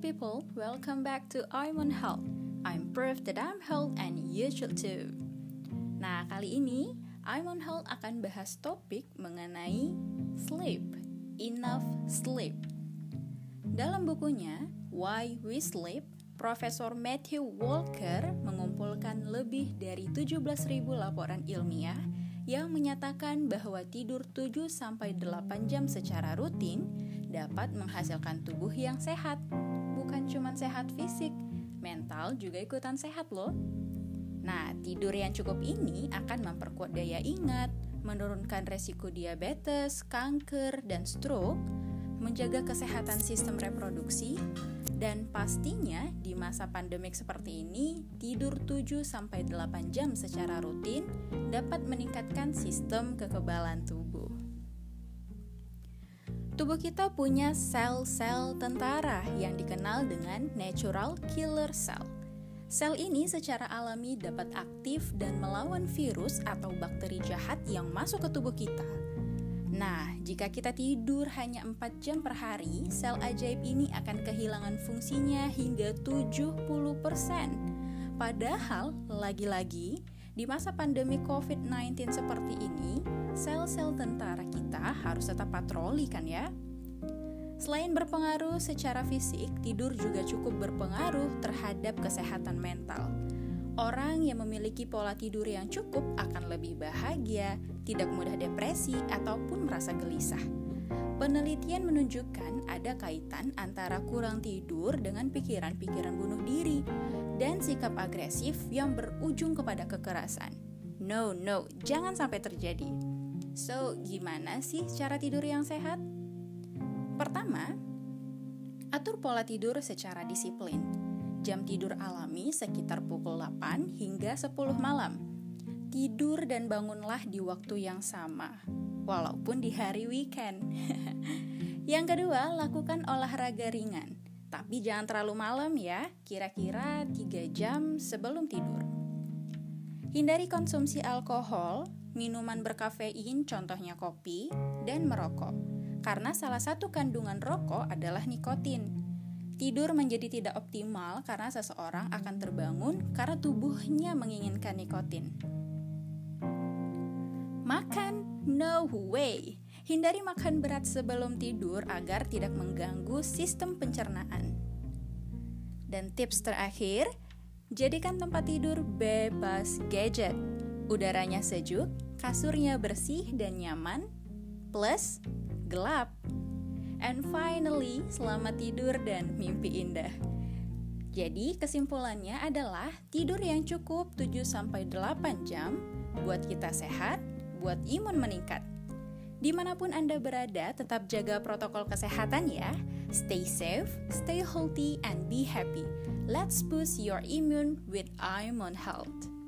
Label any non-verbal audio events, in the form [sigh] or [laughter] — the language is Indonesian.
people, welcome back to I'm on Health. I'm proof that I'm health and you should too. Nah, kali ini I'm on Health akan bahas topik mengenai sleep, enough sleep. Dalam bukunya Why We Sleep, Profesor Matthew Walker mengumpulkan lebih dari 17.000 laporan ilmiah yang menyatakan bahwa tidur 7-8 jam secara rutin dapat menghasilkan tubuh yang sehat. Bukan cuma sehat fisik, mental juga ikutan sehat loh. Nah, tidur yang cukup ini akan memperkuat daya ingat, menurunkan resiko diabetes, kanker, dan stroke, menjaga kesehatan sistem reproduksi, dan pastinya di masa pandemik seperti ini, tidur 7-8 jam secara rutin dapat meningkatkan sistem kekebalan tubuh. Tubuh kita punya sel-sel tentara yang dikenal dengan natural killer cell. Sel ini secara alami dapat aktif dan melawan virus atau bakteri jahat yang masuk ke tubuh kita. Nah, jika kita tidur hanya 4 jam per hari, sel ajaib ini akan kehilangan fungsinya hingga 70%. Padahal, lagi-lagi, di masa pandemi COVID-19 seperti ini, sel-sel tentara kita harus tetap patroli kan ya? Selain berpengaruh secara fisik, tidur juga cukup berpengaruh terhadap kesehatan mental. Orang yang memiliki pola tidur yang cukup akan lebih bahagia, tidak mudah depresi, ataupun merasa gelisah. Penelitian menunjukkan ada kaitan antara kurang tidur dengan pikiran-pikiran bunuh diri dan sikap agresif yang berujung kepada kekerasan. No, no, jangan sampai terjadi. So, gimana sih cara tidur yang sehat? Pertama, atur pola tidur secara disiplin. Jam tidur alami sekitar pukul 8 hingga 10 malam. Tidur dan bangunlah di waktu yang sama walaupun di hari weekend. [laughs] yang kedua, lakukan olahraga ringan. Tapi jangan terlalu malam ya, kira-kira 3 jam sebelum tidur. Hindari konsumsi alkohol, minuman berkafein contohnya kopi, dan merokok. Karena salah satu kandungan rokok adalah nikotin. Tidur menjadi tidak optimal karena seseorang akan terbangun karena tubuhnya menginginkan nikotin. Makan No way! Hindari makan berat sebelum tidur agar tidak mengganggu sistem pencernaan. Dan tips terakhir, jadikan tempat tidur bebas gadget. Udaranya sejuk, kasurnya bersih dan nyaman, plus gelap. And finally, selamat tidur dan mimpi indah. Jadi kesimpulannya adalah tidur yang cukup 7-8 jam buat kita sehat, buat imun meningkat. Di mana pun Anda berada, tetap jaga protokol kesehatan ya. Stay safe, stay healthy, and be happy. Let's boost your immune with Immune Health.